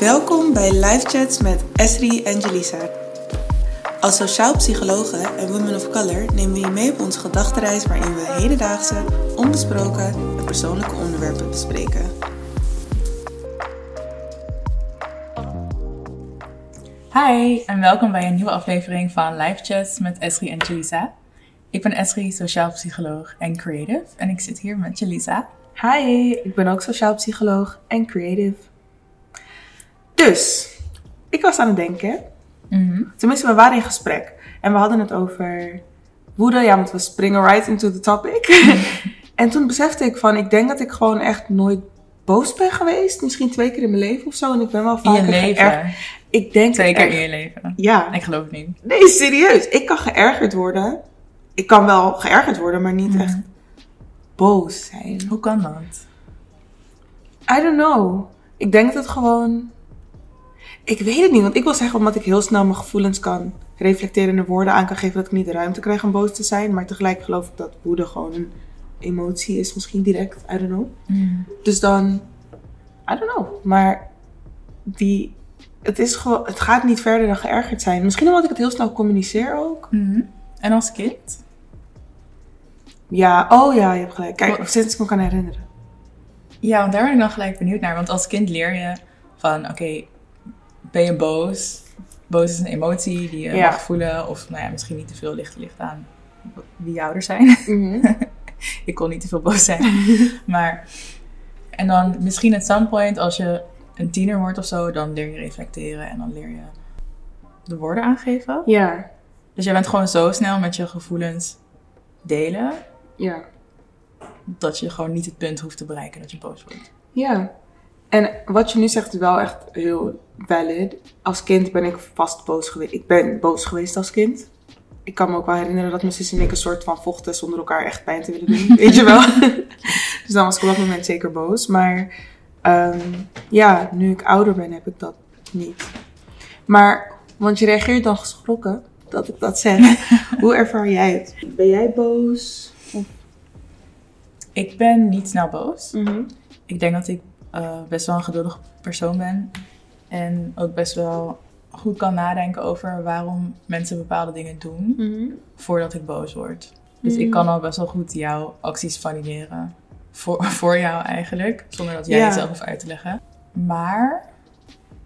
Welkom bij Live Chats met Esri en Jelisa. Als sociaal psychologe en women of color nemen we je mee op onze gedachtenreis waarin we hedendaagse, onbesproken en persoonlijke onderwerpen bespreken. Hi en welkom bij een nieuwe aflevering van Live Chats met Esri en Jelisa. Ik ben Esri, sociaal psycholoog en creative en ik zit hier met Jelisa. Hi, ik ben ook sociaal psycholoog en creative. Dus, ik was aan het denken. Tenminste, we waren in gesprek. En we hadden het over woede. Ja, want we springen right into the topic. en toen besefte ik van, ik denk dat ik gewoon echt nooit boos ben geweest. Misschien twee keer in mijn leven of zo. En ik ben wel In vaker je leven. Ik denk Twee keer in je leven. Ja. Ik geloof het niet. Nee, serieus. Ik kan geërgerd worden. Ik kan wel geërgerd worden, maar niet Mhm. echt boos zijn. Hoe kan dat? I don't know. Ik denk dat het gewoon. Ik weet het niet, want ik wil zeggen omdat ik heel snel mijn gevoelens kan reflecteren en woorden aan kan geven dat ik niet de ruimte krijg om boos te zijn. Maar tegelijk geloof ik dat woede gewoon een emotie is, misschien direct. I don't know. Dus dan, I don't know. Maar die, het, is gewoon, het gaat niet verder dan geërgerd zijn. Misschien omdat ik het heel snel communiceer ook. Mhm. En als kind? Ja, oh ja, je hebt gelijk. Kijk, Wat- sinds ik me kan herinneren. Ja, want daar ben ik dan gelijk benieuwd naar. Want als kind leer je van, oké, ben je boos? Boos is een emotie die je Ja. mag voelen. Of nou ja, misschien niet te veel ligt ligt aan wie je ouders zijn. ik kon niet te veel boos zijn. maar, en dan misschien at some point, als je een tiener wordt of zo, dan leer je reflecteren en dan leer je de woorden aangeven. Ja, Dus jij bent gewoon zo snel met je gevoelens delen, ja. dat je gewoon niet het punt hoeft te bereiken dat je boos wordt. Ja. En wat je nu zegt is wel echt heel valid. Als kind ben ik vast boos geweest. Ik ben boos geweest als kind. Ik kan me ook wel herinneren dat mijn zus en ik een soort van vochten zonder elkaar echt pijn te willen doen. Weet je wel? dus dan was ik op dat moment zeker boos. Maar ehm, ja, nu ik ouder ben heb ik dat niet. Maar, want je reageert dan geschrokken dat ik dat zeg. Hoe ervaar jij het? Ben jij boos? Of- Ik ben niet snel boos. Mhm. Ik denk dat ik eh, best wel een geduldig persoon ben. En ook best wel goed kan nadenken over waarom mensen bepaalde dingen doen Mhm. voordat ik boos word. Dus Mhm. ik kan al best wel goed jouw acties valideren. Voor, voor jou eigenlijk. Zonder dat jij Ja. het zelf hoeft uit te leggen. Maar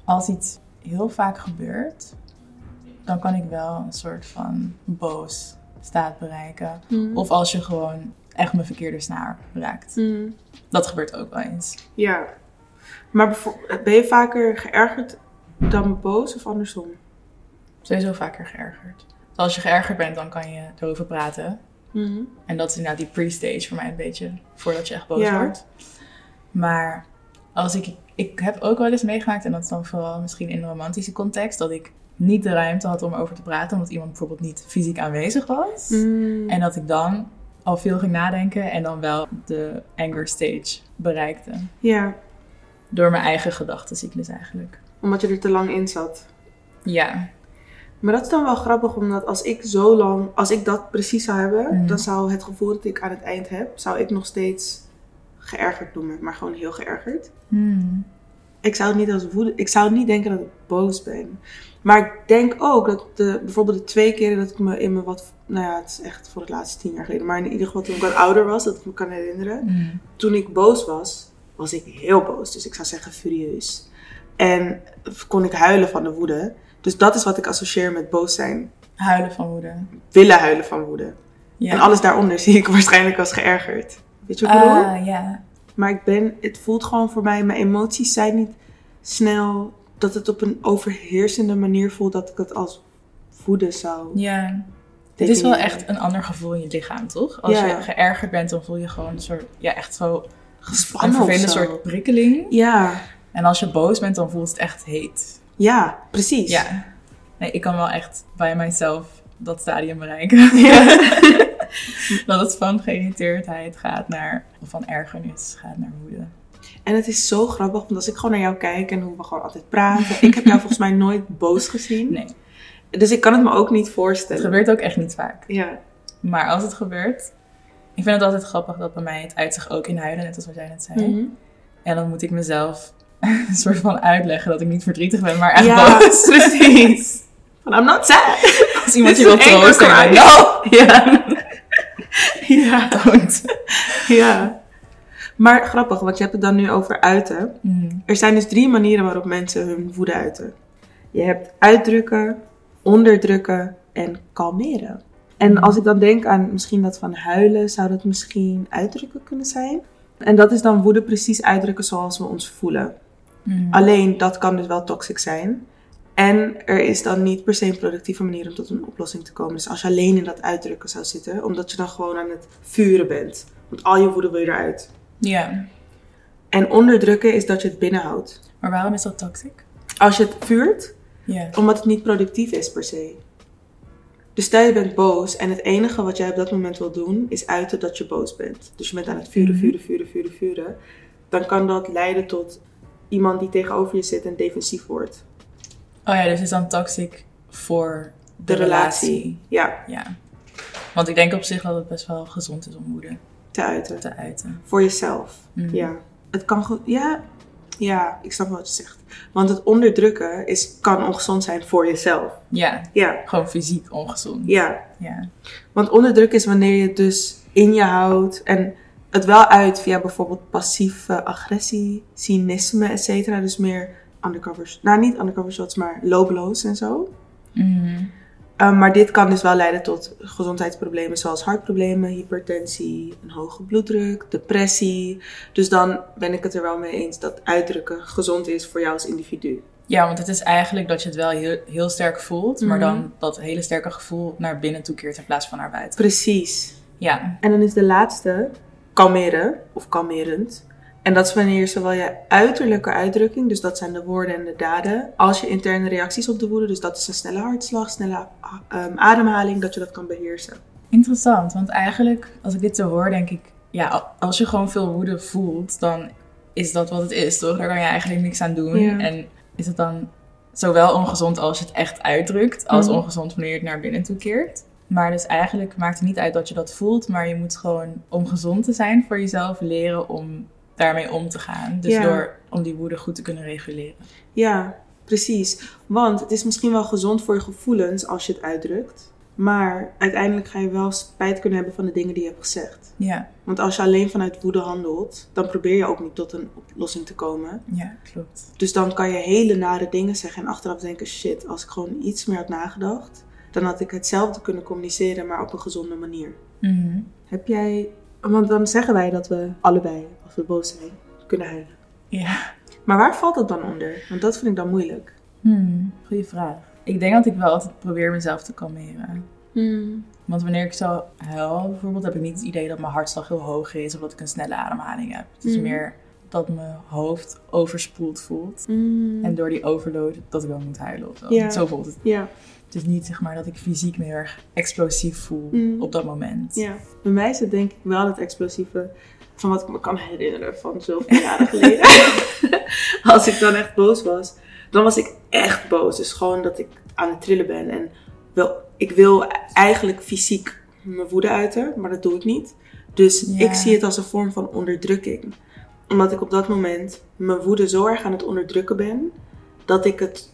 als iets heel vaak gebeurt, dan kan ik wel een soort van boos staat bereiken. Mhm. Of als je gewoon echt mijn verkeerde snaar raakt. Mhm. Dat gebeurt ook wel eens. Ja. Maar ben je vaker geërgerd dan boos of andersom? Sowieso vaker geërgerd. Als je geërgerd bent, dan kan je erover praten. En dat is inderdaad die pre-stage voor mij een beetje, voordat je echt boos Ja. wordt. Maar als ik, ik heb ook wel eens meegemaakt, en dat is dan vooral misschien in een romantische context, dat ik niet de ruimte had om over te praten, omdat iemand bijvoorbeeld niet fysiek aanwezig was. Mm. En dat ik dan al veel ging nadenken en dan wel de anger stage bereikte. Ja, Door mijn eigen gedachtencyclus eigenlijk. omdat je er te lang in zat. Ja. Maar dat is dan wel grappig, omdat als ik zo lang, als ik dat precies zou hebben, Mhm. dan zou het gevoel dat ik aan het eind heb, zou ik nog steeds geërgerd noemen, maar gewoon heel geërgerd. Hmm. Ik zou het niet als woede, ik zou niet denken dat ik boos ben. Maar ik denk ook dat de, bijvoorbeeld de twee keren dat ik me in me wat, nou ja, het is echt voor het laatste tien jaar geleden, maar in ieder geval toen ik wat ouder was, dat ik me kan herinneren. Hmm. toen ik boos was, was ik heel boos. Dus ik zou zeggen furieus. En kon ik huilen van de woede. Dus dat is wat ik associeer met boos zijn. Huilen van woede. Willen huilen van woede. Ja. En alles daaronder zie ik waarschijnlijk als geërgerd. Weet je wat ik bedoel? Ah, ja. Maar ik ben, het voelt gewoon voor mij, mijn emoties zijn niet snel dat het op een overheersende manier voelt dat ik het als woede zou. Ja. Het is wel echt een ander gevoel in je lichaam, toch? Als Ja. je geërgerd bent, dan voel je gewoon een soort, ja, echt zo een gespannen of vervelende soort prikkeling. Ja, En als je boos bent, dan voelt het echt heet. ja, precies. Ja. Nee, ik kan wel echt bij mijzelf dat stadium bereiken. dat het van geïrriteerdheid gaat naar, of van ergernis gaat naar woede. En het is zo grappig, want als ik gewoon naar jou kijk en hoe we gewoon altijd praten. ik heb jou volgens mij nooit boos gezien. Nee, Dus ik kan het me ook niet het voorstellen. gebeurt ook echt niet vaak. Ja. Maar als het gebeurt, ik vind het altijd grappig dat bij mij het uitzicht ook in huilen, net als wat jij net zei. Mhm. En dan moet ik mezelf een soort van uitleggen dat ik niet verdrietig ben, maar echt ja, boos. precies. Van, I'm not sad. Als iemand je wil troosten, no, Ja. ja. don't. Ja. Maar grappig, want je hebt het dan nu over uiten. Mm. Er zijn dus drie manieren waarop mensen hun woede uiten. Je hebt uitdrukken, onderdrukken en kalmeren. En als ik dan denk aan misschien dat van huilen, zou dat misschien uitdrukken kunnen zijn. En dat is dan woede precies uitdrukken zoals we ons voelen. Mm. Alleen dat kan dus wel toxic zijn. En er is dan niet per se een productieve manier om tot een oplossing te komen. Dus als je alleen in dat uitdrukken zou zitten, omdat je dan gewoon aan het vuren bent. Want al je woede wil je eruit. Ja, En onderdrukken is dat je het binnenhoudt. maar waarom is dat toxic? Als je het vuurt, Ja. omdat het niet productief is per se. Dus stel je bent boos en het enige wat jij op dat moment wil doen is uiten dat je boos bent. Dus je bent aan het vuren, Mhm. vuren, vuren, vuren, vuren. Dan kan dat leiden tot iemand die tegenover je zit en defensief wordt. Oh ja, dus het is dan toxic voor de, De relatie. relatie. Ja, Ja. Want ik denk op zich dat het best wel gezond is om woede te uiten. te uiten. Voor jezelf. Mhm. Ja. Het kan goed. Ja. Ja, ik snap wat je zegt. Want het onderdrukken is, kan ongezond zijn voor jezelf. Ja, Ja. gewoon fysiek ongezond. Ja. Ja. Want onderdrukken is wanneer je het dus in je houdt en het wel uit via bijvoorbeeld passieve agressie, cynisme, et cetera. Dus meer undercovers. Nou, niet undercover shots, maar low blows en zo. Mhm. Um, maar dit kan dus wel leiden tot gezondheidsproblemen zoals hartproblemen, hypertensie, een hoge bloeddruk, depressie. Dus dan ben ik het er wel mee eens dat uitdrukken gezond is voor jou als individu. Ja, want het is eigenlijk dat je het wel heel, heel sterk voelt, maar Mhm. dan dat hele sterke gevoel naar binnen toekeert in plaats van naar buiten. Precies. Ja, En dan is de laatste kalmeren of kalmerend. En dat is wanneer zowel je uiterlijke uitdrukking, dus dat zijn de woorden en de daden, als je interne reacties op de woede, dus dat is een snelle hartslag, snelle um, ademhaling, dat je dat kan beheersen. interessant. Want eigenlijk, als ik dit zo hoor, denk ik, ja, als je gewoon veel woede voelt, dan is dat wat het is, toch? Daar kan je eigenlijk niks aan doen. Ja. En is het dan zowel ongezond als je het echt uitdrukt, als Mhm. ongezond wanneer je het naar binnen toekeert. Maar dus eigenlijk maakt het niet uit dat je dat voelt, maar je moet gewoon om gezond te zijn voor jezelf leren om daarmee om te gaan. Dus Ja. door om die woede goed te kunnen reguleren. Ja, precies. Want het is misschien wel gezond voor je gevoelens als je het uitdrukt. Maar uiteindelijk ga je wel spijt kunnen hebben van de dingen die je hebt gezegd. Ja, Want als je alleen vanuit woede handelt, dan probeer je ook niet tot een oplossing te komen. ja, klopt. Dus dan kan je hele nare dingen zeggen en achteraf denken: shit, als ik gewoon iets meer had nagedacht, dan had ik hetzelfde kunnen communiceren, maar op een gezonde manier. Mhm. Heb jij. Want dan zeggen wij dat we allebei, als we boos zijn, kunnen huilen. Ja. Maar waar valt dat dan onder? Want dat vind ik dan moeilijk. Hmm, goeie vraag. Ik denk dat ik wel altijd probeer mezelf te kalmeren. Want wanneer ik zo huil, bijvoorbeeld, heb ik niet het idee dat mijn hartslag heel hoog is of dat ik een snelle ademhaling heb. Het is Mhm. meer dat mijn hoofd overspoeld voelt. En door die overload dat ik wel moet huilen of zo. Ja. Zo voelt het. Ja. Het is niet zeg maar dat ik fysiek me heel erg explosief voel Mhm. op dat moment. Ja, bij mij is het denk ik wel het explosieve van wat ik me kan herinneren van zoveel jaren geleden. Als ik dan echt boos was, dan was ik echt boos. Dus gewoon dat ik aan het trillen ben en wil, ik wil eigenlijk fysiek mijn woede uiten, maar dat doe ik niet. Dus ik zie het als een vorm van onderdrukking. Omdat ik op dat moment mijn woede zo erg aan het onderdrukken ben, dat ik het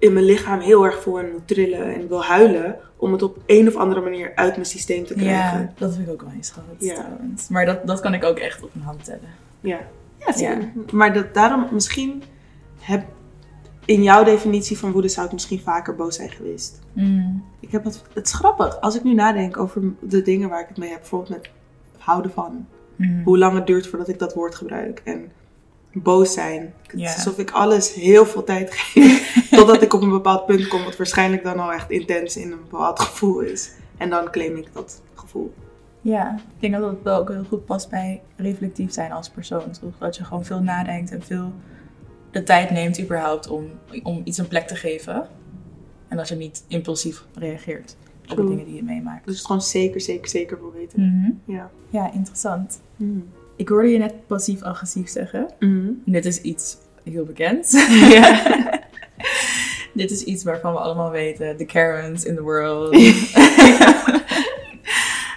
in mijn lichaam heel erg voel en moet trillen en wil huilen om het op een of andere manier uit mijn systeem te krijgen. Ja, dat heb ik ook wel eens gehad Ja. trouwens. Maar dat, dat kan ik ook echt op mijn hand tellen. Ja. Ja. Maar dat, daarom misschien heb in jouw definitie van woede zou ik misschien vaker boos zijn geweest. Mm. Ik heb het, het is grappig als ik nu nadenk over de dingen waar ik het mee heb, bijvoorbeeld met houden van, Mm. hoe lang het duurt voordat ik dat woord gebruik en boos zijn. Het is alsof ik alles heel veel tijd geef totdat ik op een bepaald punt kom, wat waarschijnlijk dan al echt intens in een bepaald gevoel is. En dan claim ik dat gevoel. Ja, ik denk dat het wel ook heel goed past bij reflectief zijn als persoon. Toch? Dat je gewoon veel nadenkt en veel de tijd neemt überhaupt om, om iets een plek te geven. En dat je niet impulsief reageert op de dingen die je meemaakt. Dus het gewoon zeker, zeker, zeker wil weten. Mhm. Ja. Ja, interessant. Mm. Ik hoorde je net passief-agressief zeggen. Mhm. Dit is iets heel bekend. Ja. dit is iets waarvan we allemaal weten. The Karens in the world.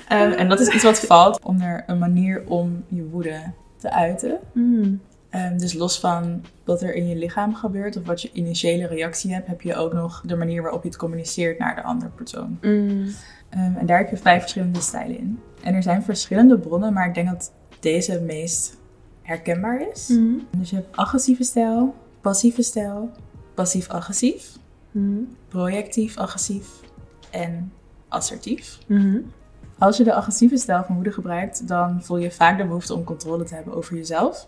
Ehm, en dat is iets wat valt onder een manier om je woede te uiten. Mm. Ehm, dus los van wat er in je lichaam gebeurt of wat je initiële reactie hebt, heb je ook nog de manier waarop je het communiceert naar de andere persoon. Mm. En daar heb je vijf verschillende stijlen in. En er zijn verschillende bronnen, maar ik denk dat deze het meest herkenbaar is. Mm. Dus je hebt agressieve stijl, passieve stijl, passief-agressief, Mm. projectief-agressief en assertief. Mm. Als je de agressieve stijl van woede gebruikt, dan voel je vaak de behoefte om controle te hebben over jezelf.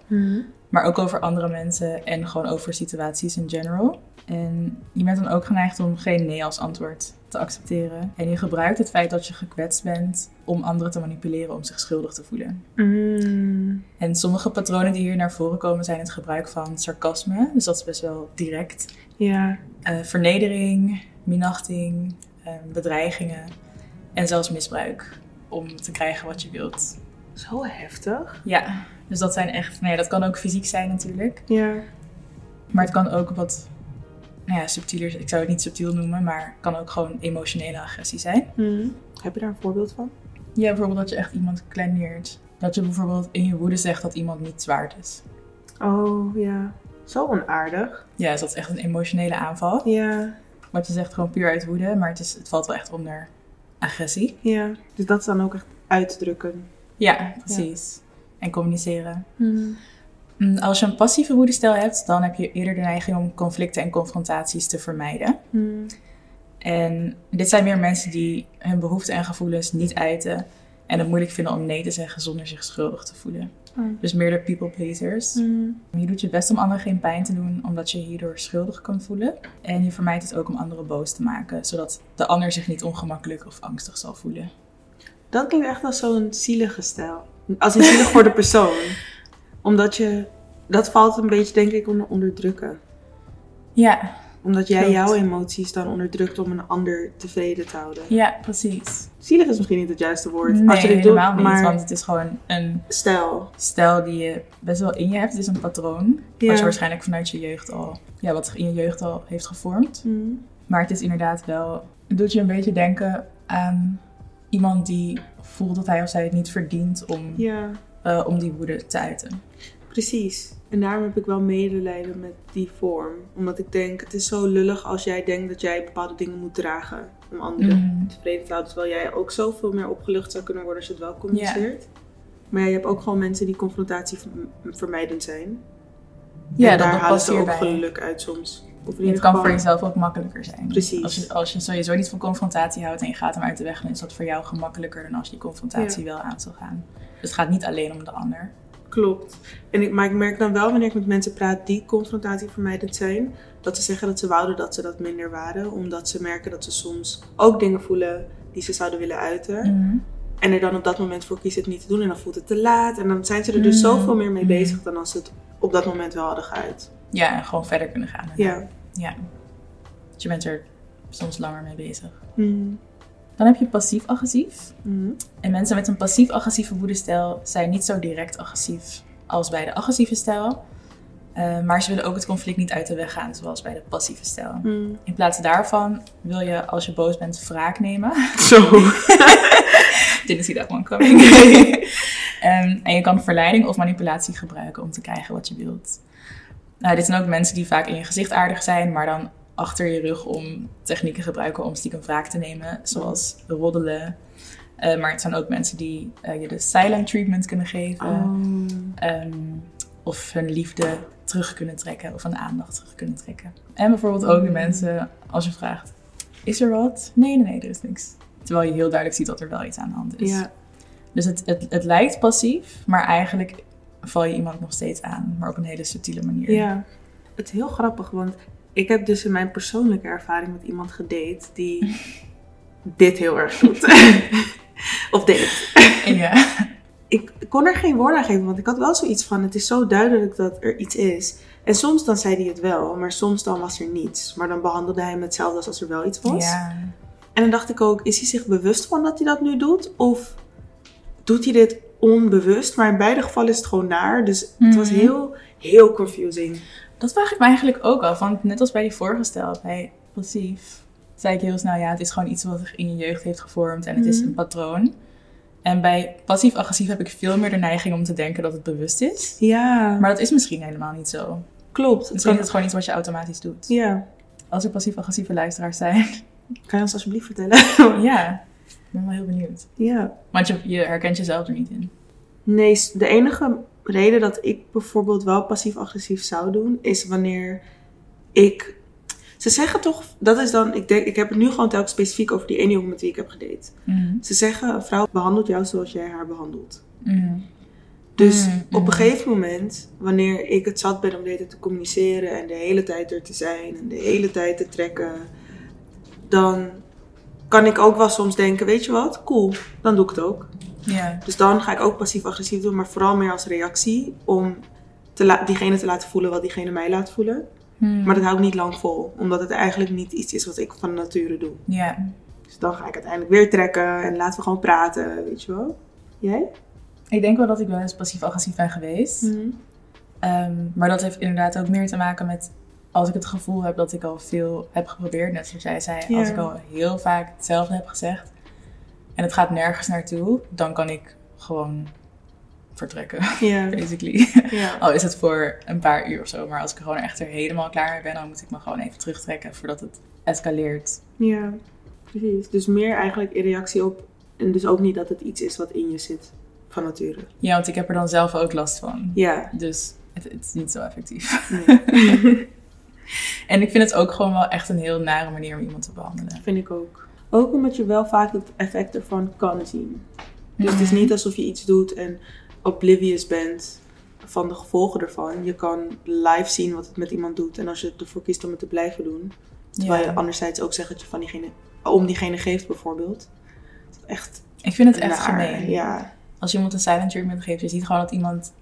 Maar ook over andere mensen en gewoon over situaties in general. En je bent dan ook geneigd om geen nee als antwoord te accepteren. En je gebruikt het feit dat je gekwetst bent om anderen te manipuleren om zich schuldig te voelen. Mm. En sommige patronen die hier naar voren komen zijn het gebruik van sarcasme, dus dat is best wel direct. Ja. Eh, vernedering, minachting, eh, bedreigingen en zelfs misbruik om te krijgen wat je wilt. Zo heftig. Ja, dus dat zijn echt, nou ja, dat kan ook fysiek zijn natuurlijk, Ja. maar het kan ook wat, nou ja, subtieler, ik zou het niet subtiel noemen, maar het kan ook gewoon emotionele agressie zijn. Mm. Heb je daar een voorbeeld van? Ja, bijvoorbeeld dat je echt iemand kleineert. Dat je bijvoorbeeld in je woede zegt dat iemand niet waard is. Oh, ja. Zo onaardig. Ja, dus dat is echt een emotionele aanval. Ja. Wat je zegt gewoon puur uit woede, maar het, is, het valt wel echt onder agressie. Ja. Dus dat is dan ook echt uitdrukken. Ja, precies. En communiceren. Mm. Mm, Als je een passieve woedestijl hebt, dan heb je eerder de neiging om conflicten en confrontaties te vermijden. Mm. En dit zijn meer mensen die hun behoeften en gevoelens niet uiten en het moeilijk vinden om nee te zeggen zonder zich schuldig te voelen. Oh. Dus meer de people pleasers. Mm. Je doet je best om anderen geen pijn te doen, omdat je je hierdoor schuldig kan voelen. En je vermijdt het ook om anderen boos te maken, zodat de ander zich niet ongemakkelijk of angstig zal voelen. Dat klinkt echt als zo'n zielige stijl. Als een zielig voor de persoon. Omdat je... Dat valt een beetje, denk ik, onder onderdrukken. Ja, Omdat jij Klopt. jouw emoties dan onderdrukt om een ander tevreden te houden. ja, precies. Zielig is misschien niet het juiste woord. Nee, als je dit doet, helemaal niet, maar want het is gewoon een stijl. stijl die je best wel in je hebt. Het is een patroon, Ja. wat je waarschijnlijk vanuit je jeugd al, ja, wat in je jeugd al heeft gevormd. Mm. Maar het is inderdaad wel, het doet je een beetje denken aan iemand die voelt dat hij of zij het niet verdient om, Ja, eh, om die woede te uiten. precies. En daarom heb ik wel medelijden met die vorm. Omdat ik denk, het is zo lullig als jij denkt dat jij bepaalde dingen moet dragen om anderen Mhm. tevreden te houden. Terwijl jij ook zoveel meer opgelucht zou kunnen worden als je het wel communiceert. Maar ja, je hebt ook gewoon mensen die confrontatie ver- vermijdend zijn. Ja, en daar halen ze ook geluk uit soms. Of Het kan voor jezelf ook makkelijker zijn. Precies. Als je, als je sowieso niet van confrontatie houdt en je gaat hem uit de weg, dan is dat voor jou gemakkelijker dan als je die confrontatie wel aan zou gaan. Dus het gaat niet alleen om de ander. Klopt. En ik, maar ik merk dan wel wanneer ik met mensen praat die confrontatievermijdend zijn, dat ze zeggen dat ze wouden dat ze dat minder waren, omdat ze merken dat ze soms ook dingen voelen die ze zouden willen uiten. Mhm. En er dan op dat moment voor kiezen het niet te doen en dan voelt het te laat. En dan zijn ze er dus Mm. zoveel meer mee Mm. bezig dan als ze het op dat moment wel hadden geuit. Ja, en gewoon verder kunnen gaan. Ja. Ja. Dus je bent er soms langer mee bezig. Mm. Dan heb je passief-agressief. Mm. En mensen met een passief-agressieve woedestijl zijn niet zo direct agressief als bij de agressieve stijl. Eh, maar ze willen ook het conflict niet uit de weg gaan, zoals bij de passieve stijl. Mm. In plaats daarvan wil je, als je boos bent, wraak nemen. Zo. Didn't see that one coming. Ehm, en je kan verleiding of manipulatie gebruiken om te krijgen wat je wilt. Nou, dit zijn ook mensen die vaak in je gezicht aardig zijn, maar dan achter je rug om technieken gebruiken om stiekem wraak te nemen, zoals roddelen. Eh, maar het zijn ook mensen die eh, je de silent treatment kunnen geven. Oh. Ehm, of hun liefde terug kunnen trekken of hun aandacht terug kunnen trekken. En bijvoorbeeld ook de mensen, als je vraagt, is er wat? Nee, nee, nee, er is niks. Terwijl je heel duidelijk ziet dat er wel iets aan de hand is. Ja. Dus het, het, het lijkt passief, maar eigenlijk val je iemand nog steeds aan, maar op een hele subtiele manier. ja. Het is heel grappig, want ik heb dus in mijn persoonlijke ervaring met iemand gedate die dit heel erg doet. of deed. Ja. ik kon er geen woord aan geven, want ik had wel zoiets van: het is zo duidelijk dat er iets is. En soms dan zei hij het wel, maar soms dan was er niets. Maar dan behandelde hij hem hetzelfde als als er wel iets was. ja. En dan dacht ik ook: is hij zich bewust van dat hij dat nu doet? Of doet hij dit onbewust? Maar in beide gevallen is het gewoon naar. Dus het was Mhm. heel, heel confusing. Dat vraag ik me eigenlijk ook af, want net als bij die vorige stel, bij passief, zei ik heel snel, ja, het is gewoon iets wat zich in je jeugd heeft gevormd en het is Mhm. een patroon. En bij passief-agressief heb ik veel meer de neiging om te denken dat het bewust is. Ja, Maar dat is misschien helemaal niet zo. klopt. Het Misschien is het gewoon iets wat je automatisch doet. Ja, Als er passief-agressieve luisteraars zijn. kan je ons alsjeblieft vertellen? ja, ben wel heel benieuwd. ja. Want je, je herkent jezelf er niet in. Nee, de enige reden dat ik bijvoorbeeld wel passief-agressief zou doen, is wanneer ik. Ze zeggen toch, dat is dan, ik denk, ik heb het nu gewoon telkens specifiek over die ene jongen met wie ik heb gedate. Mhm. Ze zeggen, een vrouw behandelt jou zoals jij haar behandelt. Mhm. Dus Mm, op een gegeven moment, wanneer ik het zat ben om de hele tijd te communiceren en de hele tijd er te zijn en de hele tijd te trekken, dan kan ik ook wel soms denken, weet je wat, cool, dan doe ik het ook. Ja. Dus dan ga ik ook passief-agressief doen, maar vooral meer als reactie om te diegene te laten voelen wat diegene mij laat voelen. Mhm. Maar dat hou ik niet lang vol, omdat het eigenlijk niet iets is wat ik van nature doe. Ja. Dus dan ga ik uiteindelijk weer trekken en laten we gewoon praten, weet je wel. Jij? Ik denk wel dat ik wel eens passief-agressief ben geweest. Ehm, maar dat heeft inderdaad ook meer te maken met als ik het gevoel heb dat ik al veel heb geprobeerd, net zoals jij zei. Ja. Als ik al heel vaak hetzelfde heb gezegd en het gaat nergens naartoe, dan kan ik gewoon vertrekken, Ja. basically. ja. Al is het voor een paar uur of zo, maar als ik er gewoon echt er helemaal klaar mee ben, dan moet ik me gewoon even terugtrekken voordat het escaleert. Ja, precies. Dus meer eigenlijk in reactie op. En dus ook niet dat het iets is wat in je zit van nature. Ja, want ik heb er dan zelf ook last van. Ja. Dus het, het is niet zo effectief. Nee. En ik vind het ook gewoon wel echt een heel nare manier om iemand te behandelen. Vind ik ook. Ook omdat je wel vaak het effect ervan kan zien. Dus het is Mhm. niet alsof je iets doet en oblivious bent van de gevolgen ervan. Je kan live zien wat het met iemand doet. En als je ervoor kiest om het te blijven doen. Terwijl Ja. je anderzijds ook zegt dat je van diegene, om diegene geeft bijvoorbeeld. Echt Ik vind het echt naar. gemeen. Ja. Als je iemand een silent treatment geeft, je ziet gewoon dat iemand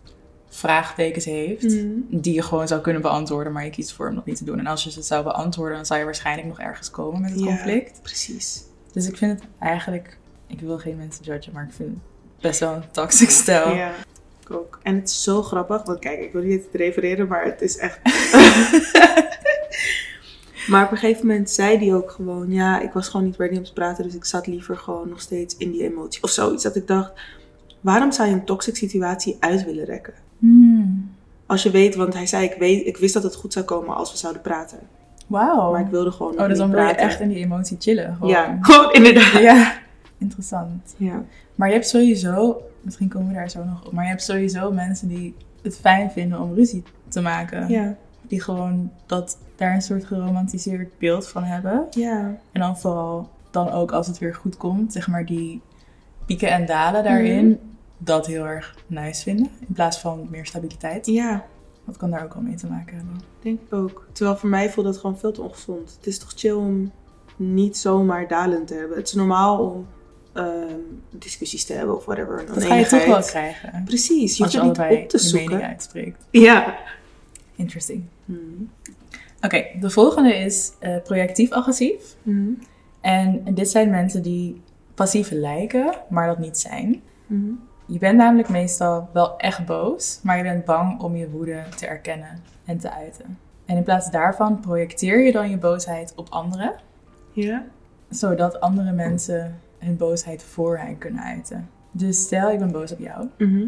vraagtekens heeft. Mhm. Die je gewoon zou kunnen beantwoorden, maar je kiest voor om dat niet te doen. En als je ze zou beantwoorden, dan zou je waarschijnlijk nog ergens komen met het Ja. conflict. Precies. Dus ik vind het eigenlijk, ik wil geen mensen judgen, maar ik vind het best wel een toxic stijl. Ja, ik ook. En het is zo grappig, want kijk, ik wil niet te refereren, maar het is echt. maar op een gegeven moment zei die ook gewoon: Ja, ik was gewoon niet ready om te praten, dus ik zat liever gewoon nog steeds in die emotie. Of zoiets. Dat ik dacht: Waarom zou je een toxic situatie uit willen rekken? Hmm. Als je weet, want hij zei: ik, weet, ik wist dat het goed zou komen als we zouden praten. Wauw. Maar ik wilde gewoon. Oh, dus dan wil je echt in die emotie chillen. Gewoon. Ja, gewoon inderdaad. Ja. Interessant. Ja. Maar je hebt sowieso, misschien komen we daar zo nog op, maar je hebt sowieso mensen die het fijn vinden om ruzie te maken. Ja. Die gewoon dat daar een soort geromantiseerd beeld van hebben. Ja. En dan vooral dan ook als het weer goed komt, zeg maar die pieken en dalen daarin, Mhm. Dat heel erg nice vinden. In plaats van meer stabiliteit. Ja. Dat kan daar ook wel mee te maken hebben. Denk ik ook. Terwijl voor mij voelt dat gewoon veel te ongezond. Het is toch chill om niet zomaar dalend te hebben. Het is normaal om ehm, discussies te hebben of whatever. Dat ga je toch wel krijgen. Precies, je Als hoeft je het niet op te je mening zoeken. uitspreekt. Ja. Interesting. Hmm. Oké, de volgende is eh, projectief-agressief. Hmm. En dit zijn mensen die passief lijken, maar dat niet zijn. Hmm. Je bent namelijk meestal wel echt boos, maar je bent bang om je woede te erkennen en te uiten. En in plaats daarvan projecteer je dan je boosheid op anderen, Ja. zodat andere mensen hun boosheid voor hen kunnen uiten. Dus stel ik ben boos op jou Mhm.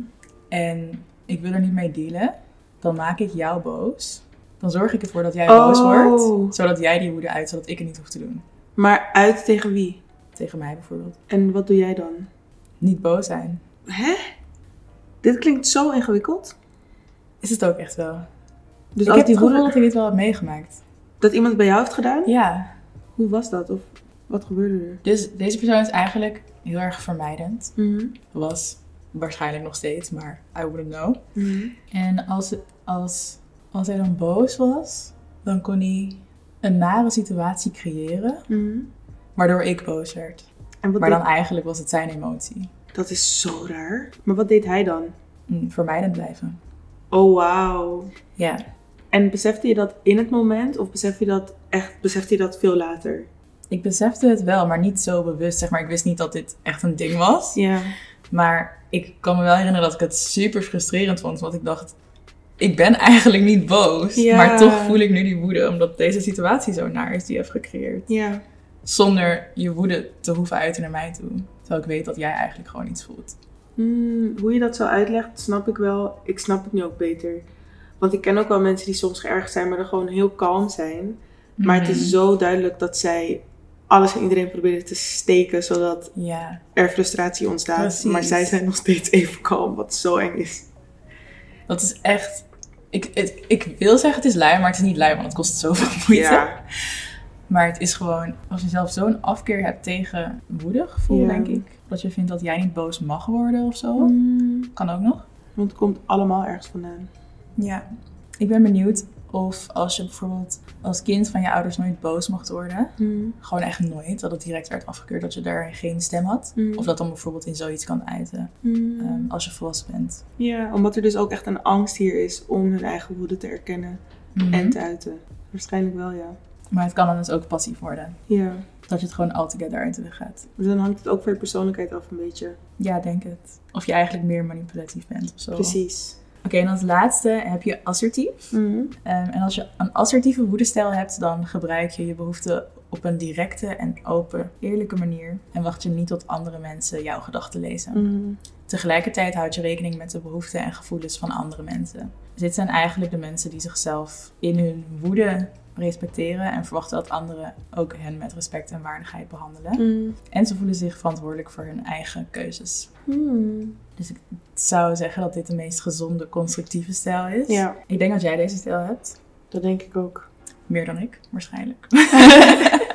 en ik wil er niet mee dealen, dan maak ik jou boos. Dan zorg ik ervoor dat jij boos Oh. wordt, zodat jij die woede uit, zodat ik het niet hoef te doen. Maar uit tegen wie? Tegen mij bijvoorbeeld. En wat doe jij dan? Niet boos zijn. Hè? Dit klinkt zo ingewikkeld. Is het ook echt wel. Dus ik als heb die het gevoel dat ik dit wel heb meegemaakt. Dat iemand het bij jou heeft gedaan? Ja. Hoe was dat? Of wat gebeurde er? Dus deze persoon is eigenlijk heel erg vermijdend. Mhm. Was waarschijnlijk nog steeds, maar I wouldn't know. Mhm. En als, als, als hij dan boos was, dan kon hij een nare situatie creëren, Mhm. waardoor ik boos werd. En wat Maar dan eigenlijk was het zijn emotie. Dat is zo raar. Maar wat deed hij dan? Mm, vermijdend blijven. Oh, wauw. Ja. En besefte je dat in het moment? Of besef je dat echt, besefte je dat veel later? Ik besefte het wel, maar niet zo bewust. Zeg maar, ik wist niet dat dit echt een ding was. Ja. Maar ik kan me wel herinneren dat ik het super frustrerend vond. Want ik dacht, ik ben eigenlijk niet boos. Ja. Maar toch voel ik nu die woede. Omdat deze situatie zo naar is die je hebt gecreëerd. Ja. Zonder je woede te hoeven uiten naar mij toe. Terwijl ik weet dat jij eigenlijk gewoon iets voelt. Hmm, hoe je dat zo uitlegt, snap ik wel. Ik snap het nu ook beter. Want ik ken ook wel mensen die soms geërgerd zijn, maar dan gewoon heel kalm zijn. Maar het is Mhm. zo duidelijk dat zij alles en iedereen proberen te steken, zodat Ja, er frustratie ontstaat. Precies. Maar zij zijn nog steeds even kalm, wat zo eng is. dat is echt... Ik, het, ik wil zeggen het is lui, maar het is niet lui, want het kost zoveel moeite. Ja, Maar het is gewoon, als je zelf zo'n afkeer hebt tegen woedegevoel, Ja. denk ik. Dat je vindt dat jij niet boos mag worden of zo. Hmm, Kan ook nog. want het komt allemaal ergens vandaan. Ja. Ik ben benieuwd of als je bijvoorbeeld als kind van je ouders nooit boos mocht worden. Hmm, Gewoon echt nooit. Dat het direct werd afgekeurd dat je daar geen stem had. hmm, Of dat dan bijvoorbeeld in zoiets kan uiten ehm, als je volwassen bent. Ja, omdat er dus ook echt een angst hier is om hun eigen woede te erkennen Mhm. en te uiten. Waarschijnlijk wel, ja. Maar het kan dan dus ook passief worden. Ja, Dat je het gewoon altogether uit de weg gaat. dus dan hangt het ook van je persoonlijkheid af een beetje. Ja, denk het. Of je eigenlijk meer manipulatief bent of zo. Precies. Oké, en als laatste heb je assertief. Mhm. Ehm, en als je een assertieve woedestijl hebt, dan gebruik je je behoeften op een directe en open, eerlijke manier. En wacht je niet tot andere mensen jouw gedachten lezen. Mhm. Tegelijkertijd houd je rekening met de behoeften en gevoelens van andere mensen. Dit zijn eigenlijk de mensen die zichzelf in hun woede respecteren en verwachten dat anderen ook hen met respect en waardigheid behandelen. Mhm. En ze voelen zich verantwoordelijk voor hun eigen keuzes. Mhm. Dus ik zou zeggen dat dit de meest gezonde, constructieve stijl is. Ja, Ik denk dat jij deze stijl hebt. dat denk ik ook. Meer dan ik, waarschijnlijk.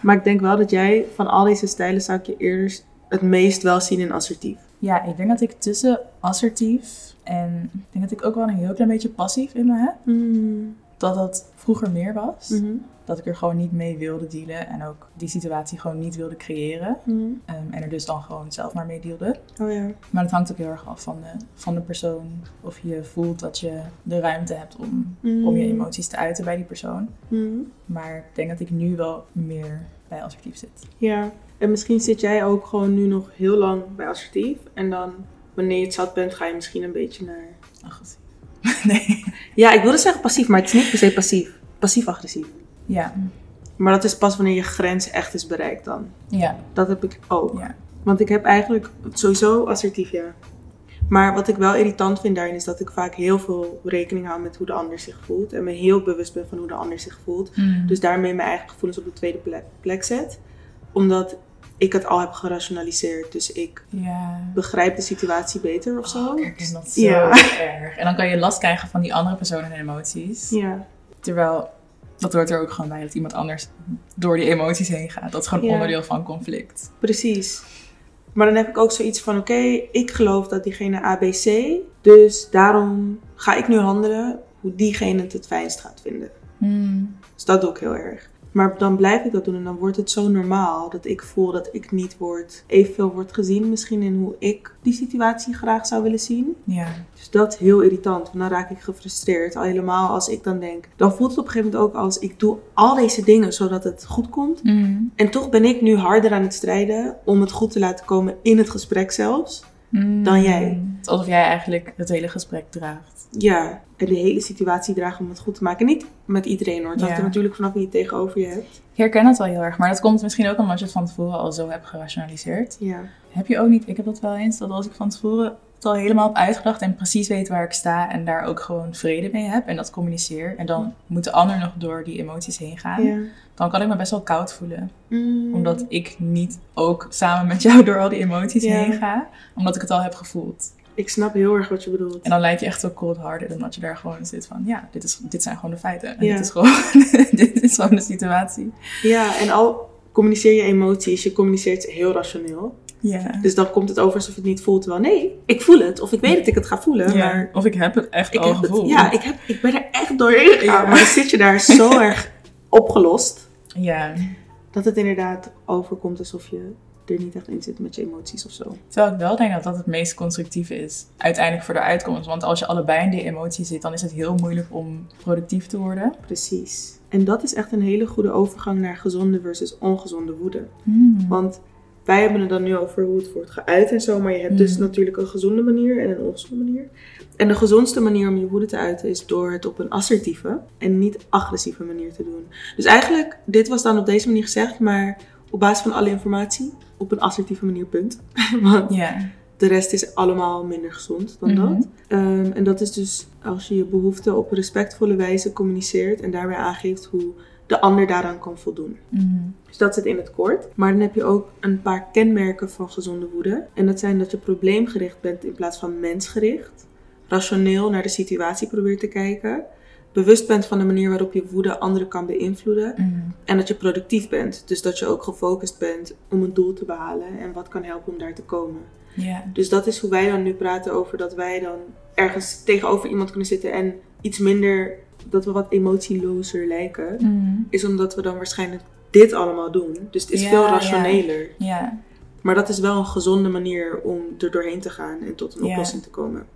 Maar ik denk wel dat jij van al deze stijlen zou ik je eerder het meest wel zien in assertief. Ja, ik denk dat ik tussen assertief en ik denk dat ik ook wel een heel klein beetje passief in me heb. Mhm. Dat dat vroeger meer was. Mhm. Dat ik er gewoon niet mee wilde dealen en ook die situatie gewoon niet wilde creëren. Mhm. Ehm, en er dus dan gewoon zelf maar mee dealde. Oh ja. Maar dat hangt ook heel erg af van de, van de persoon. Of je voelt dat je de ruimte hebt om, om je emoties te uiten bij die persoon. Mhm. Maar ik denk dat ik nu wel meer bij assertief zit. Ja, en misschien zit jij ook gewoon nu nog heel lang bij assertief. En dan, wanneer je het zat bent, ga je misschien een beetje naar... Agressief. nee. Ja, ik wilde zeggen passief, maar het is niet per se passief. Passief-agressief. Ja. Maar dat is pas wanneer je grens echt is bereikt dan. Ja. Dat heb ik ook. Ja. Want ik heb eigenlijk sowieso assertief, ja. Maar wat ik wel irritant vind daarin is dat ik vaak heel veel rekening hou met hoe de ander zich voelt. En me heel bewust ben van hoe de ander zich voelt. Mm. Dus daarmee mijn eigen gevoelens op de tweede plek, plek zet. Omdat ik het al heb gerationaliseerd. Dus ik ja. begrijp de situatie beter of zo. Oh, ik herken dat zo Ja. erg. En dan kan je last krijgen van die andere persoon en emoties. Ja. Terwijl, dat hoort er ook gewoon bij dat iemand anders door die emoties heen gaat. Dat is gewoon Ja. onderdeel van conflict. Precies. Maar dan heb ik ook zoiets van: oké, ik geloof dat diegene ABC. Dus daarom ga ik nu handelen hoe diegene het het fijnst gaat vinden. Mm. Dus dat doe ik heel erg. Maar dan blijf ik dat doen en dan wordt het zo normaal dat ik voel dat ik niet word, evenveel wordt gezien misschien in hoe ik die situatie graag zou willen zien. Ja. Dus dat is heel irritant, want dan raak ik gefrustreerd. Al helemaal als ik dan denk, dan voelt het op een gegeven moment ook als ik doe al deze dingen zodat het goed komt. Mm. En toch ben ik nu harder aan het strijden om het goed te laten komen in het gesprek zelfs. Mm. Dan jij. Het is alsof jij eigenlijk het hele gesprek draagt. Ja, en de hele situatie dragen om het goed te maken. Niet met iedereen hoor, hangt Ja. er natuurlijk vanaf wie je tegenover je hebt. Ik herken het wel heel erg, maar dat komt misschien ook omdat je het van tevoren al zo hebt gerationaliseerd. Ja. Heb je ook niet, ik heb dat wel eens, dat als ik van tevoren het al helemaal heb uitgedacht en precies weet waar ik sta en daar ook gewoon vrede mee heb en dat communiceer en dan moet de ander nog door die emoties heen gaan, ja. dan kan ik me best wel koud voelen. Mm. Omdat ik niet ook samen met jou door al die emoties Ja. heen ga, omdat ik het al heb gevoeld. Ik snap heel erg wat je bedoelt. En dan lijkt je echt zo cold-hearted, omdat je daar gewoon zit van, ja, dit, is, dit zijn gewoon de feiten. En Ja. dit, is gewoon, dit is gewoon de situatie. Ja, en al communiceer je emoties, je communiceert heel rationeel. Ja. Dus dan komt het over alsof je het niet voelt. Terwijl nee, ik voel het. Of ik weet dat ik het ga voelen. Ja, Maar Of ik heb het echt ik al heb gevoeld. het. Ja, ik, heb, ik ben er echt doorheen gegaan. Ja. Maar dan zit je daar zo erg opgelost. ja. Dat het inderdaad overkomt alsof je er niet echt in zit met je emoties of zo. Terwijl ik wel denk dat dat het meest constructieve is, uiteindelijk voor de uitkomst. Want als je allebei in die emotie zit, dan is het heel moeilijk om productief te worden. Precies. En dat is echt een hele goede overgang naar gezonde versus ongezonde woede. Hmm. Want wij hebben het dan nu over hoe het wordt geuit en zo. Maar je hebt dus Mhm. natuurlijk een gezonde manier en een ongezonde manier. En de gezondste manier om je woede te uiten is door het op een assertieve en niet agressieve manier te doen. Dus eigenlijk, dit was dan op deze manier gezegd, maar op basis van alle informatie op een assertieve manier, punt. Want de rest is allemaal minder gezond dan Mhm. dat. Ehm, en dat is dus als je je behoeften op een respectvolle wijze communiceert en daarbij aangeeft hoe de ander daaraan kan voldoen. Mhm. Dus dat zit in het kort. Maar dan heb je ook een paar kenmerken van gezonde woede. En dat zijn dat je probleemgericht bent in plaats van mensgericht. Rationeel naar de situatie probeert te kijken. Bewust bent van de manier waarop je woede anderen kan beïnvloeden. Mhm. En dat je productief bent. Dus dat je ook gefocust bent om een doel te behalen. En wat kan helpen om daar te komen. Ja. Dus dat is hoe wij dan nu praten over dat wij dan ergens tegenover iemand kunnen zitten. En iets minder, dat we wat emotielozer lijken. Mhm. Is omdat we dan waarschijnlijk dit allemaal doen. Dus het is Ja, veel rationeler. Ja. Maar dat is wel een gezonde manier om er doorheen te gaan en tot een Ja. oplossing te komen.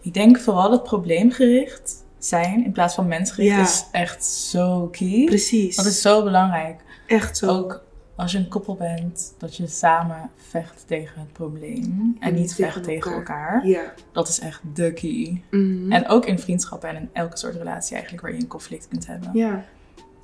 Ik denk vooral dat probleemgericht zijn in plaats van mensgericht is echt zo key. Precies. Dat is zo belangrijk. echt zo. Ook als je een koppel bent, dat je samen vecht tegen het probleem en En niet tegen vecht tegen elkaar. elkaar. Ja. Dat is echt de key. Mhm. En ook in vriendschappen en in elke soort relatie eigenlijk waar je een conflict kunt hebben. ja.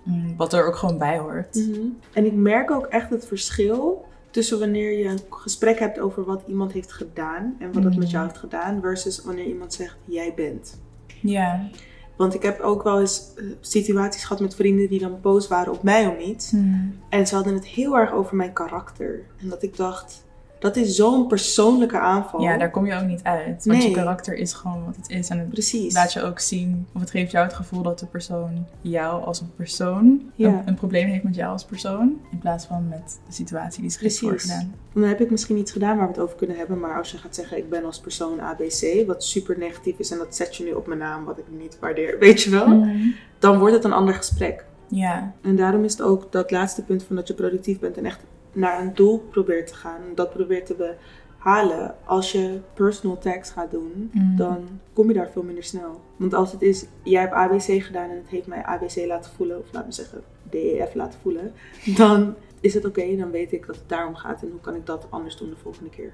Mm, Wat er ook gewoon bij hoort. Mhm. En ik merk ook echt het verschil tussen wanneer je een gesprek hebt over wat iemand heeft gedaan en wat het Mhm. met jou heeft gedaan, versus wanneer iemand zegt jij bent. Ja. Want ik heb ook wel eens eh, situaties gehad met vrienden die dan boos waren op mij om iets. Mm. En ze hadden het heel erg over mijn karakter. En dat ik dacht, dat is zo'n persoonlijke aanval. Ja, daar kom je ook niet uit. Want je karakter is gewoon wat het is. En het Precies. laat je ook zien, of het geeft jou het gevoel dat de persoon jou als een persoon Ja. een, een probleem heeft met jou als persoon. In plaats van met de situatie die heeft Precies. voorgedaan. Dan heb ik misschien iets gedaan waar we het over kunnen hebben. Maar als je gaat zeggen, ik ben als persoon ABC, wat super negatief is. En dat zet je nu op mijn naam, wat ik niet waardeer. Weet je wel? Mm. Dan wordt het een ander gesprek. Ja, En daarom is het ook dat laatste punt van dat je productief bent en echt naar een doel probeert te gaan. Dat probeert te behalen. Als je personal tags gaat doen, Mm. dan kom je daar veel minder snel. Want als het is, jij hebt ABC gedaan en het heeft mij ABC laten voelen, of laat me zeggen DEF laten voelen, dan is het oké, dan weet ik dat het daarom gaat en hoe kan ik dat anders doen de volgende keer.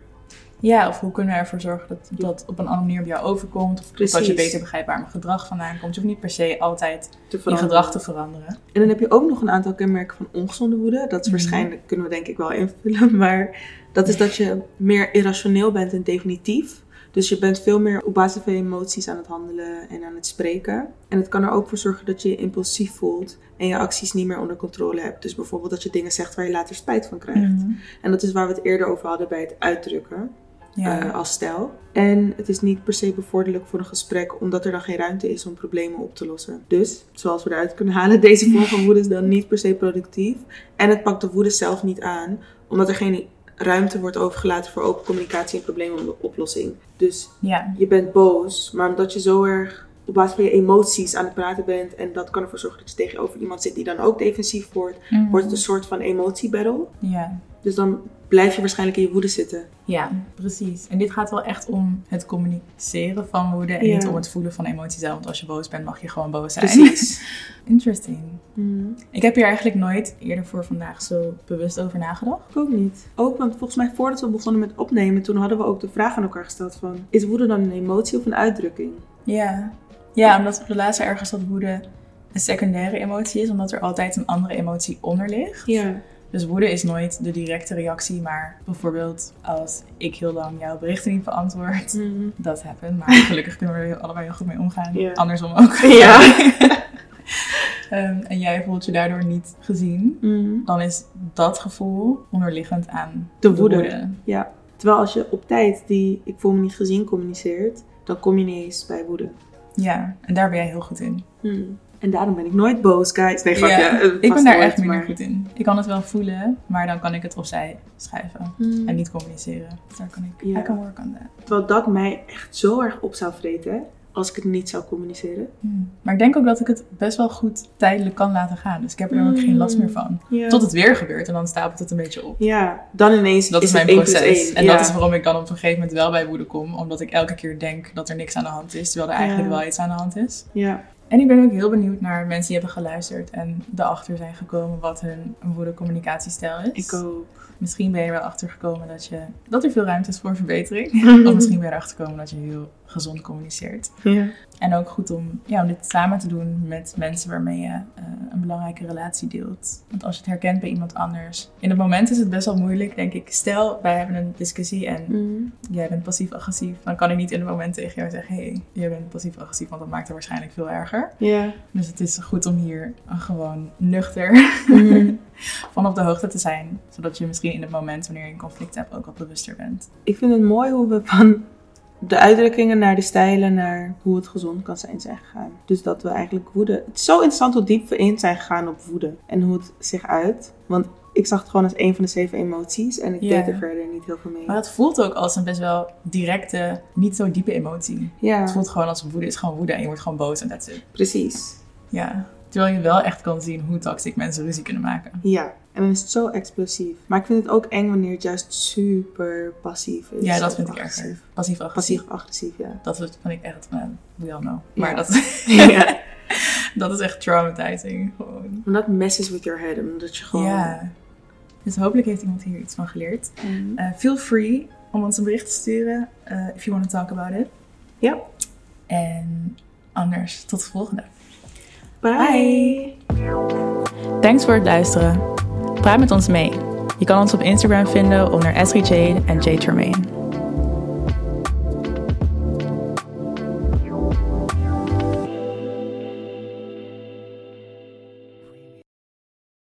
Ja, of hoe kunnen we ervoor zorgen dat dat op een andere manier bij jou overkomt? Of Precies. dat je beter begrijpt waar mijn gedrag vandaan komt. Je hoeft niet per se altijd je gedrag te veranderen. En dan heb je ook nog een aantal kenmerken van ongezonde woede. Dat is Mhm. waarschijnlijk, kunnen we denk ik wel invullen, maar dat is dat je meer irrationeel bent en definitief. Dus je bent veel meer op basis van je emoties aan het handelen en aan het spreken. En het kan er ook voor zorgen dat je je impulsief voelt en je acties niet meer onder controle hebt. Dus bijvoorbeeld dat je dingen zegt waar je later spijt van krijgt. Mhm. En dat is waar we het eerder over hadden bij het uitdrukken Ja. eh, als stijl. En het is niet per se bevorderlijk voor een gesprek, omdat er dan geen ruimte is om problemen op te lossen. Dus, zoals we eruit kunnen halen, deze vorm van woede is dan niet per se productief. En het pakt de woede zelf niet aan, omdat er geen ruimte wordt overgelaten voor open communicatie en probleemoplossing. Dus ja. je bent boos, maar omdat je zo erg op basis van je emoties aan het praten bent, en dat kan ervoor zorgen dat je tegenover iemand zit die dan ook defensief wordt, Mhm. wordt het een soort van emotiebattle. Ja. Dus dan blijf je waarschijnlijk in je woede zitten. Ja, precies. En dit gaat wel echt om het communiceren van woede en Ja. niet om het voelen van emoties zelf. Want als je boos bent, mag je gewoon boos zijn. Precies. Interesting. Mhm. Ik heb hier eigenlijk nooit eerder voor vandaag zo bewust over nagedacht. Ik ook niet. Ook, want volgens mij voordat we begonnen met opnemen, toen hadden we ook de vraag aan elkaar gesteld van... Is woede dan een emotie of een uitdrukking? Ja. Ja, omdat we laatst ergens dat woede een secundaire emotie is, omdat er altijd een andere emotie onder ligt. Ja. Dus woede is nooit de directe reactie, maar bijvoorbeeld als ik heel lang jouw berichten niet beantwoord, dat happen. Maar gelukkig kunnen we er allebei heel goed mee omgaan. Andersom ook. Ja. Ehm, en jij voelt je daardoor niet gezien, Mhm. dan is dat gevoel onderliggend aan De woede. Ja. Terwijl als je op tijd die ik voel me niet gezien communiceert, dan kom je niet eens bij woede. Ja, en daar ben jij heel goed in. Mhm. En daarom ben ik nooit boos, guys. Nee, grapje. Ja, Eh, ik ben daar echt minder maar- goed in. Ik kan het wel voelen, maar dan kan ik het opzij schrijven. Mhm. En niet communiceren. Dus daar kan ik, Ja. I can work on that. Terwijl dat mij echt zo erg op zou vreten als ik het niet zou communiceren. Hmm. Maar ik denk ook dat ik het best wel goed tijdelijk kan laten gaan. Dus ik heb er ook geen last meer van. Ja. Tot het weer gebeurt en dan stapelt het een beetje op. Ja, dan ineens Dat is, het mijn 1 plus proces. 1. En ja. dat is waarom ik dan op een gegeven moment wel bij woede kom. Omdat ik elke keer denk dat er niks aan de hand is. Terwijl er eigenlijk Ja. wel iets aan de hand is. Ja. En ik ben ook heel benieuwd naar mensen die hebben geluisterd en erachter zijn gekomen wat hun woede communicatiestijl is. Ik ook. Misschien ben je er wel achter gekomen dat, je, dat er veel ruimte is voor verbetering. of misschien ben je erachter gekomen dat je heel gezond communiceert. Ja. En ook goed om, ja, om dit samen te doen met mensen waarmee je uh, een belangrijke relatie deelt. Want als je het herkent bij iemand anders. In het moment is het best wel moeilijk, denk ik. Stel, wij hebben een discussie en Mm. jij bent passief-agressief. Dan kan ik niet in het moment tegen jou zeggen: hé, hey, jij bent passief-agressief, want dat maakt het waarschijnlijk veel erger. Ja. Dus het is goed om hier gewoon nuchter Mhm. van op de hoogte te zijn. Zodat je misschien in het moment wanneer je een conflict hebt ook wat bewuster bent. Ik vind het mooi hoe we van de uitdrukkingen naar de stijlen naar hoe het gezond kan zijn zijn gegaan. Dus dat we eigenlijk woede... Het is zo interessant hoe diep we in zijn gegaan op woede. En hoe het zich uit. Want ik zag het gewoon als een van de zeven emoties. En ik Ja. deed er verder niet heel veel mee. Maar het voelt ook als een best wel directe, niet zo diepe emotie. Ja, Het voelt gewoon als woede is gewoon woede en je wordt gewoon boos en that's it. precies. Ja. Terwijl je wel echt kan zien hoe toxic mensen ruzie kunnen maken. Ja, en dan is het zo explosief. Maar ik vind het ook eng wanneer het juist super passief is. Ja, dat vind ik agressief. erger. Passief-agressief. Passief-agressief, ja. Dat vind ik echt, man, we all know. Maar Ja. dat, ja. dat is echt traumatizing. Gewoon. Omdat messes with your head. Omdat je gewoon... Ja. Dus hopelijk heeft iemand hier iets van geleerd. Mhm. Uh, feel free om ons een bericht te sturen uh, if you want to talk about it. Ja. En anders tot de volgende. Bye. Thanks voor het luisteren. Praat met ons mee. Je kan ons op Instagram vinden onder Esri en Tremaine.